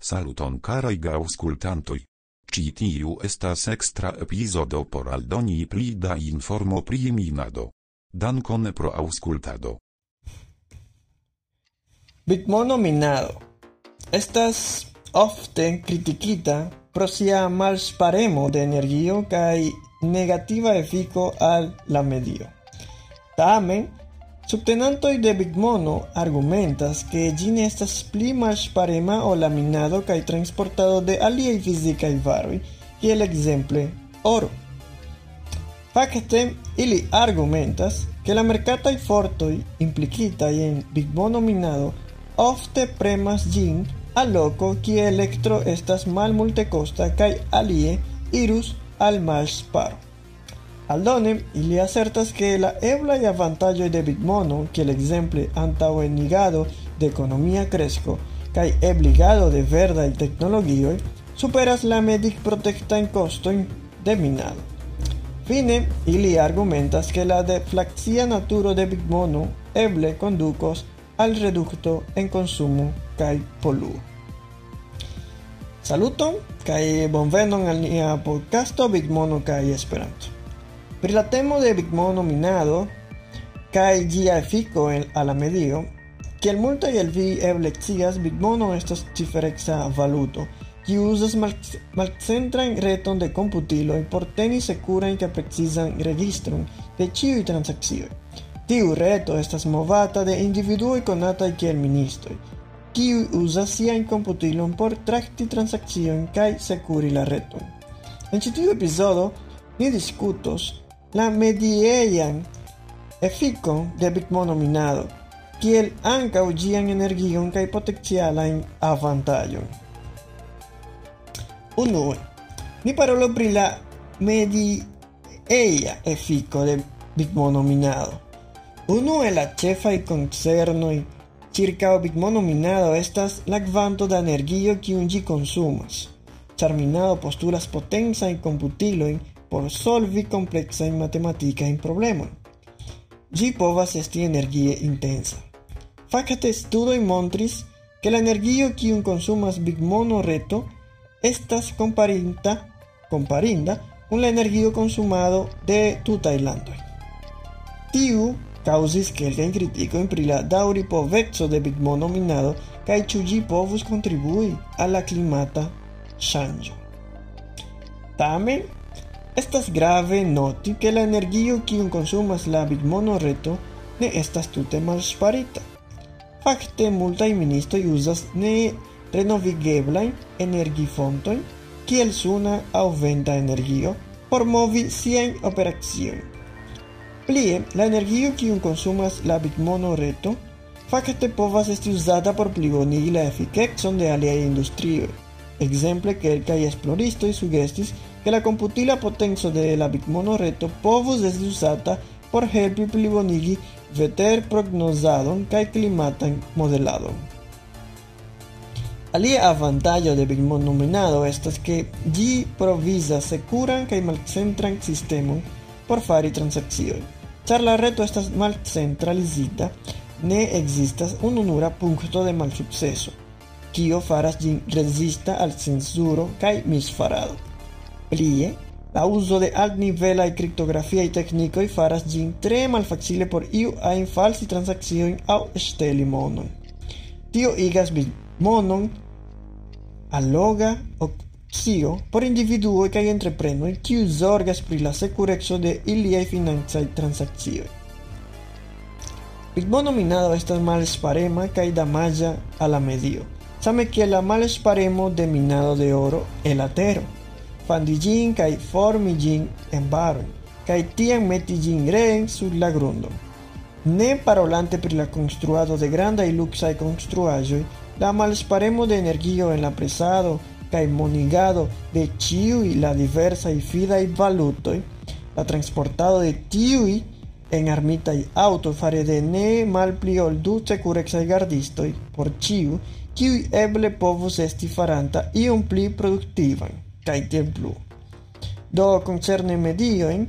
Saluton caraj gauskultantoj. Ĉi tiu estas ekstra epizodo por aldoni pli da informo pri minado. Dankon pro aŭskultado. Bitmono minado estas ofte kritikita pro sia malsparemo de energio kaj negativa efiko al la medio. Tamen, Subtenantoj de Bitmono argumentas ke ĝi ne estas pli malŝparema ol la minado kaj transportado de aliaj fizikaj varoj, kiel ekzemple oro. Fakte, ili argumentas ke la merkataj fortoj implikitaj en Bitmono minado ofte premas ĝin al loko kie elektro estas malmultekosta kaj alie irus al malŝparo. Aldone, ili asertas que la ebla y avantaggio de Bitmono, que el exemple antau enigado de economia cresco, kai ebligado de verda y tecnologio, superas la en costo de minado. Fine, ili argumentas que la deflaxia naturo de Bitmono eble conducos al reducto en consumo kai poluo. Saluton, kai bonvenon al nia podcasto Bitmono kai Esperanto. Pri la temo de Bitmono minado kaj ĝia efiko en al la medio, kiel multaj el vi eble scias, Bitmono estas ciferexa valuto, kiu uzas malcentran reton de komputiloj por teni sekuran kaj precizan registron de ĉiuj transakcioj. Tiu reto estas movata de individuoj konataj kiel ministoj, kiuj uzas siajn komputilon por trakti transakciojn kaj sekuri la reton. En ĉi tiu epizodo ni diskutos la medieian efiko de bitmono minado, kiel ankaŭ ĝian energion kaj potencialajn avantaĝojn. Unue, ni parolo pri la medieia efiko de bitmono minado. Unue la ĉefaj koncernoj ĉirkaŭ bitmono minado estas la kvanto da energio kiun ĝi konsumas. Ĉar minado postulas potencajn komputilojn por solvi complexa en matemática en problema. Gi povas esti energie intensa. Fakte studo y montris que la energía que un consumas big mono reto estas comparinda, comparinda con la energía consumado de tu Tailandia. Tiu causis critico en prila dauri povexo de big mono minado kai chuji povus contribui a la climata shanjo. Tamen Estas grave noti che la energio kiun consumas la bitmono reto ne estas tute malsparita. Fakte multaj ministoj uzas ne renovigeblajn energifontojn kiel suna aŭ venta energio por movi siajn operaciojn. Plie, la energio kiun consumas la bitmono reto fakte povas esti uzata por plibonigi la efikecon de aliaj industrioj. Ekzemple kelkaj esploristoj sugestis que la computila potenzo de la Bitmono reto povus esti usata por helpi plibonigi veter prognosadon kaj klimatan modeladon. Alia avantaggio de Bitmono minado estas que ĝi provizas sekuran kaj malcentran sistemon por fari transakciojn. Ĉar la reto estas malcentralizita, ne ekzistas ununura punkto de malsukceso, kio faras ĝin rezista al cenzuro kaj misfarado. Plie, la uso de altnivela y criptografía y técnico y faras gin tre malfacile por iu ain falsi transakciojn aŭ ŝteli monon. Tio igas monon alloga opcio por individuoj kaj entreprenoj kiuj zorgas pri la sekureco de iliaj financaj transakcioj. Bitmono minado estas malsparema kaj damaĝa a la medio, same kiel la malsparemo de minado de oro el atero fandi ĝin kaj formi ĝin en baroj kaj tiam meti ĝin reen sur la grundo. Ne parolante pri la konstruado de grandaj luksaj konstruaĵoj, la malsparemo de energio en la presado kaj monigado de ĉiuj la diversaj fidaj valutoj, la transportado de tiuj en armitaj aŭto fare de ne malpli ol du sekurecaj gardistoj por ĉiu, kiuj eble povus esti faranta iom pli produktivan plu. Do koncerne mediojn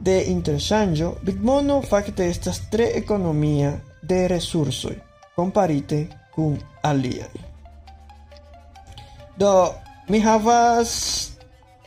de interŝanĝo, Bitmono fakte estas tre ekonomia de resursoj komparite kun aliaj. Do mi havas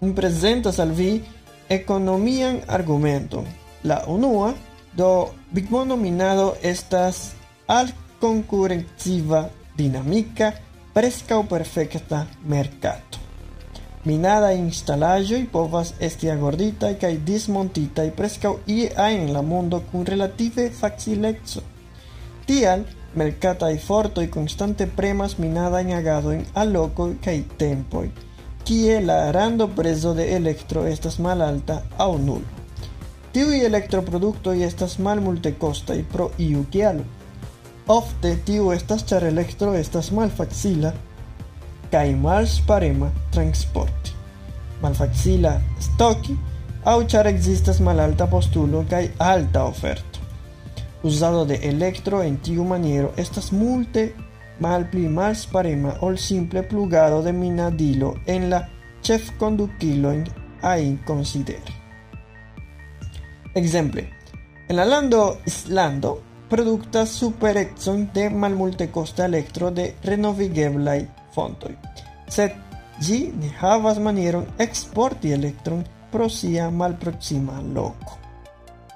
mi presentas al vi economian argumento. La unua do bitmonominado estas al concurrenciva dinamica preskaŭ perfekta mercato. Minada instalaĵoj povas esti agorditaj kaj dismontitaj preskaŭ ie ajn en la mondo kun relative facileco. Tial, mercataj fortoj konstante premas minadajn agadojn al lokoj kaj tempoj, kie la rando prezo de elektro estas malalta aŭ nulo. Tiuj elektroproduktoj estas malmultekostaj pro iu kialo. Ofte tiu estas ĉar elektro estas malfacila kaj malsparema transporti. Malfacila stoki aŭ ĉar ekzistas malalta postulo kaj alta oferto. Uzado de elektro en tiu maniero estas multe malpli malsparema ol simple plugado de minadilo en la ĉefkondukilojn ajn konsideri. Exemple, en la lando Islando productas superexon de malmulte costa electro de renovigeblai fontoi. Sed gi ne havas manieron exporti electron pro sia malproxima loco.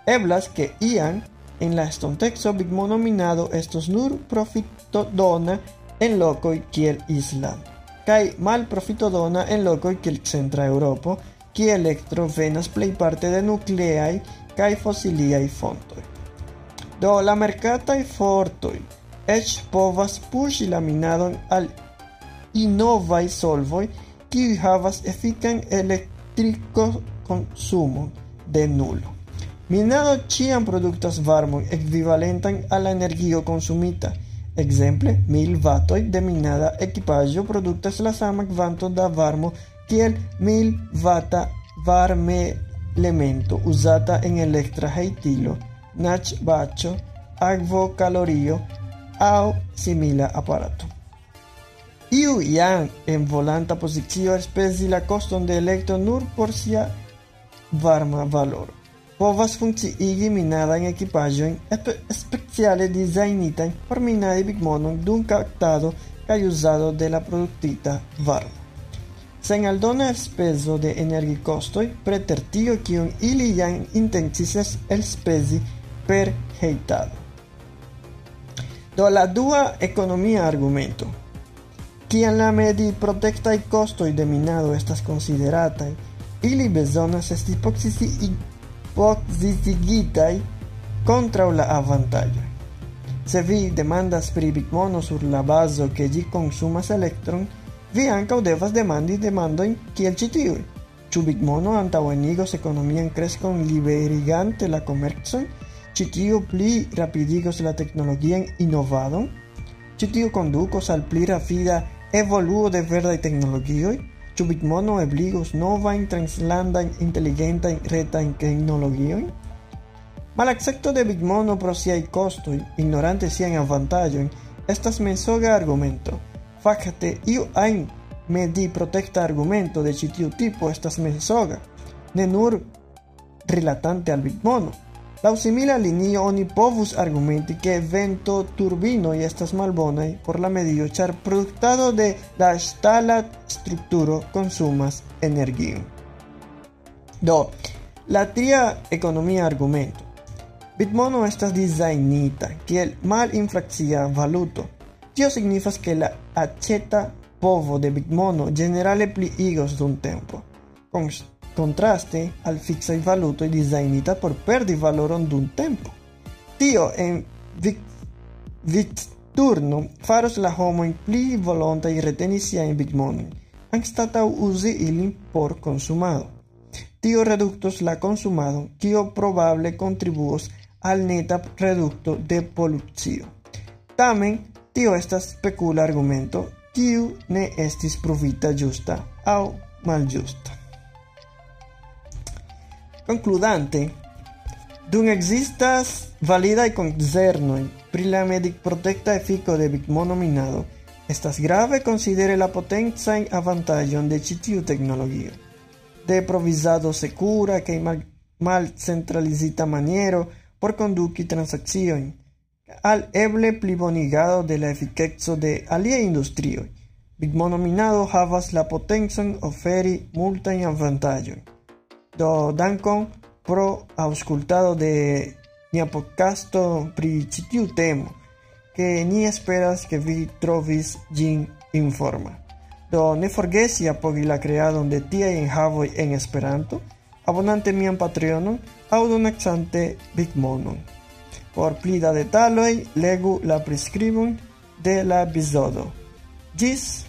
Eblas que ian en la estontexo bitmonominado estos nur profito dona en locoi kiel Island, kai mal profito dona en locoi kiel Centra Europo, ki electro venas plei parte de nucleai kai fossiliai fontoi. Do la mercatai fortoi ech povas pushi la minadon al innovai solvoi ki havas efican electrico consumo de nulo. Minado ciam productas varmon equivalentan a la energio consumita. Exemple, mil vatoi de minada equipaggio productas la sama quanto da varmo kiel mil vata varme elemento usata en nach bacho, agvo calorio, au simila aparato. Iu iam en volanta posizio spesi la coston de electro nur por sia varma valor. Povas funkciigi minadan ekipaĵojn speciale dizajnitajn por minadi bigmonon dum captado kaj uzado de la produktita varmo sen aldona speso de energicostoi preter tio kiun ili jam intencis elspezi per heitado. Do la dua economia argumento. Kiam la medi protectai costoi de minado estas consideratai, ili bezonas esti poxisigitai contra la avantaggio. Se vi demandas pri bitmono sur la bazo che gi consumas electron, vi ankaŭ devas demandi demandojn kiel ĉi tiuj. Ĉu Bitmono antaŭenigos ekonomian kreskon liberigante la komercon? Ĉi pli rapidigos la teknologian inovadon? Ĉi tiu kondukos al pli rapida evoluo de verdaj teknologioj? Ĉu Bitmono ebligos novajn translandajn inteligentajn retajn teknologiojn? Malaccepto de Bitmono pro siaj kostoj, ignorante siajn avantaĝojn, estas mensoga argumento fakte iu ajn medi protekta argumento de ĉi tiu tipo estas mensoga, ne nur rilatante al bitmono. Laŭ simila linio oni povus argumenti ke vento turbinoj estas malbonaj por la medio ĉar produktado de la ŝtala strukturo konsumas energion. Do, la tria ekonomia argumento. Bitmono estas dizajnita kiel malinflacia valuto Tio signifas que la acheta povo de Bitmono generale pliigos dum tempo. Con contraste al fixaj valutoj designita por perdi valoron dum tempo. Tio en turno faros la homojn pli volontaj reteni siajn bitmonojn, anstataŭ uzi ilin por consumado. Tio reduktos la consumado, kio probable contribuos al neta reducto de polucio. Tamen, Tio estas specula argumento, kiu ne estis provita justa aŭ maljusta. Concludante, dum existas validaj koncernoj pri la medikprotekta efiko de bitmonominado, estas grave considere la potencajn avantaĝon de ĉi tiu teknologio, de provizado sekura kaj mal malcentralizita maniero por konduki transakciojn, al eble plibonigado de la eficeco de alia industrio, Bitmonominado havas la potencon oferi multajn avantaĝojn. Do dankon pro aŭskultado de nia podcasto pri ĉi tiu temo, ke ni esperas ke vi trovis ĝin informa. Do ne forgesi apogi la kreadon de tiaj enhavoj en Esperanto, abonante mian Patreonon aŭ donacante Bitmonon. Por pli da detaloj legu la priskribon de la epizodo. Ĝis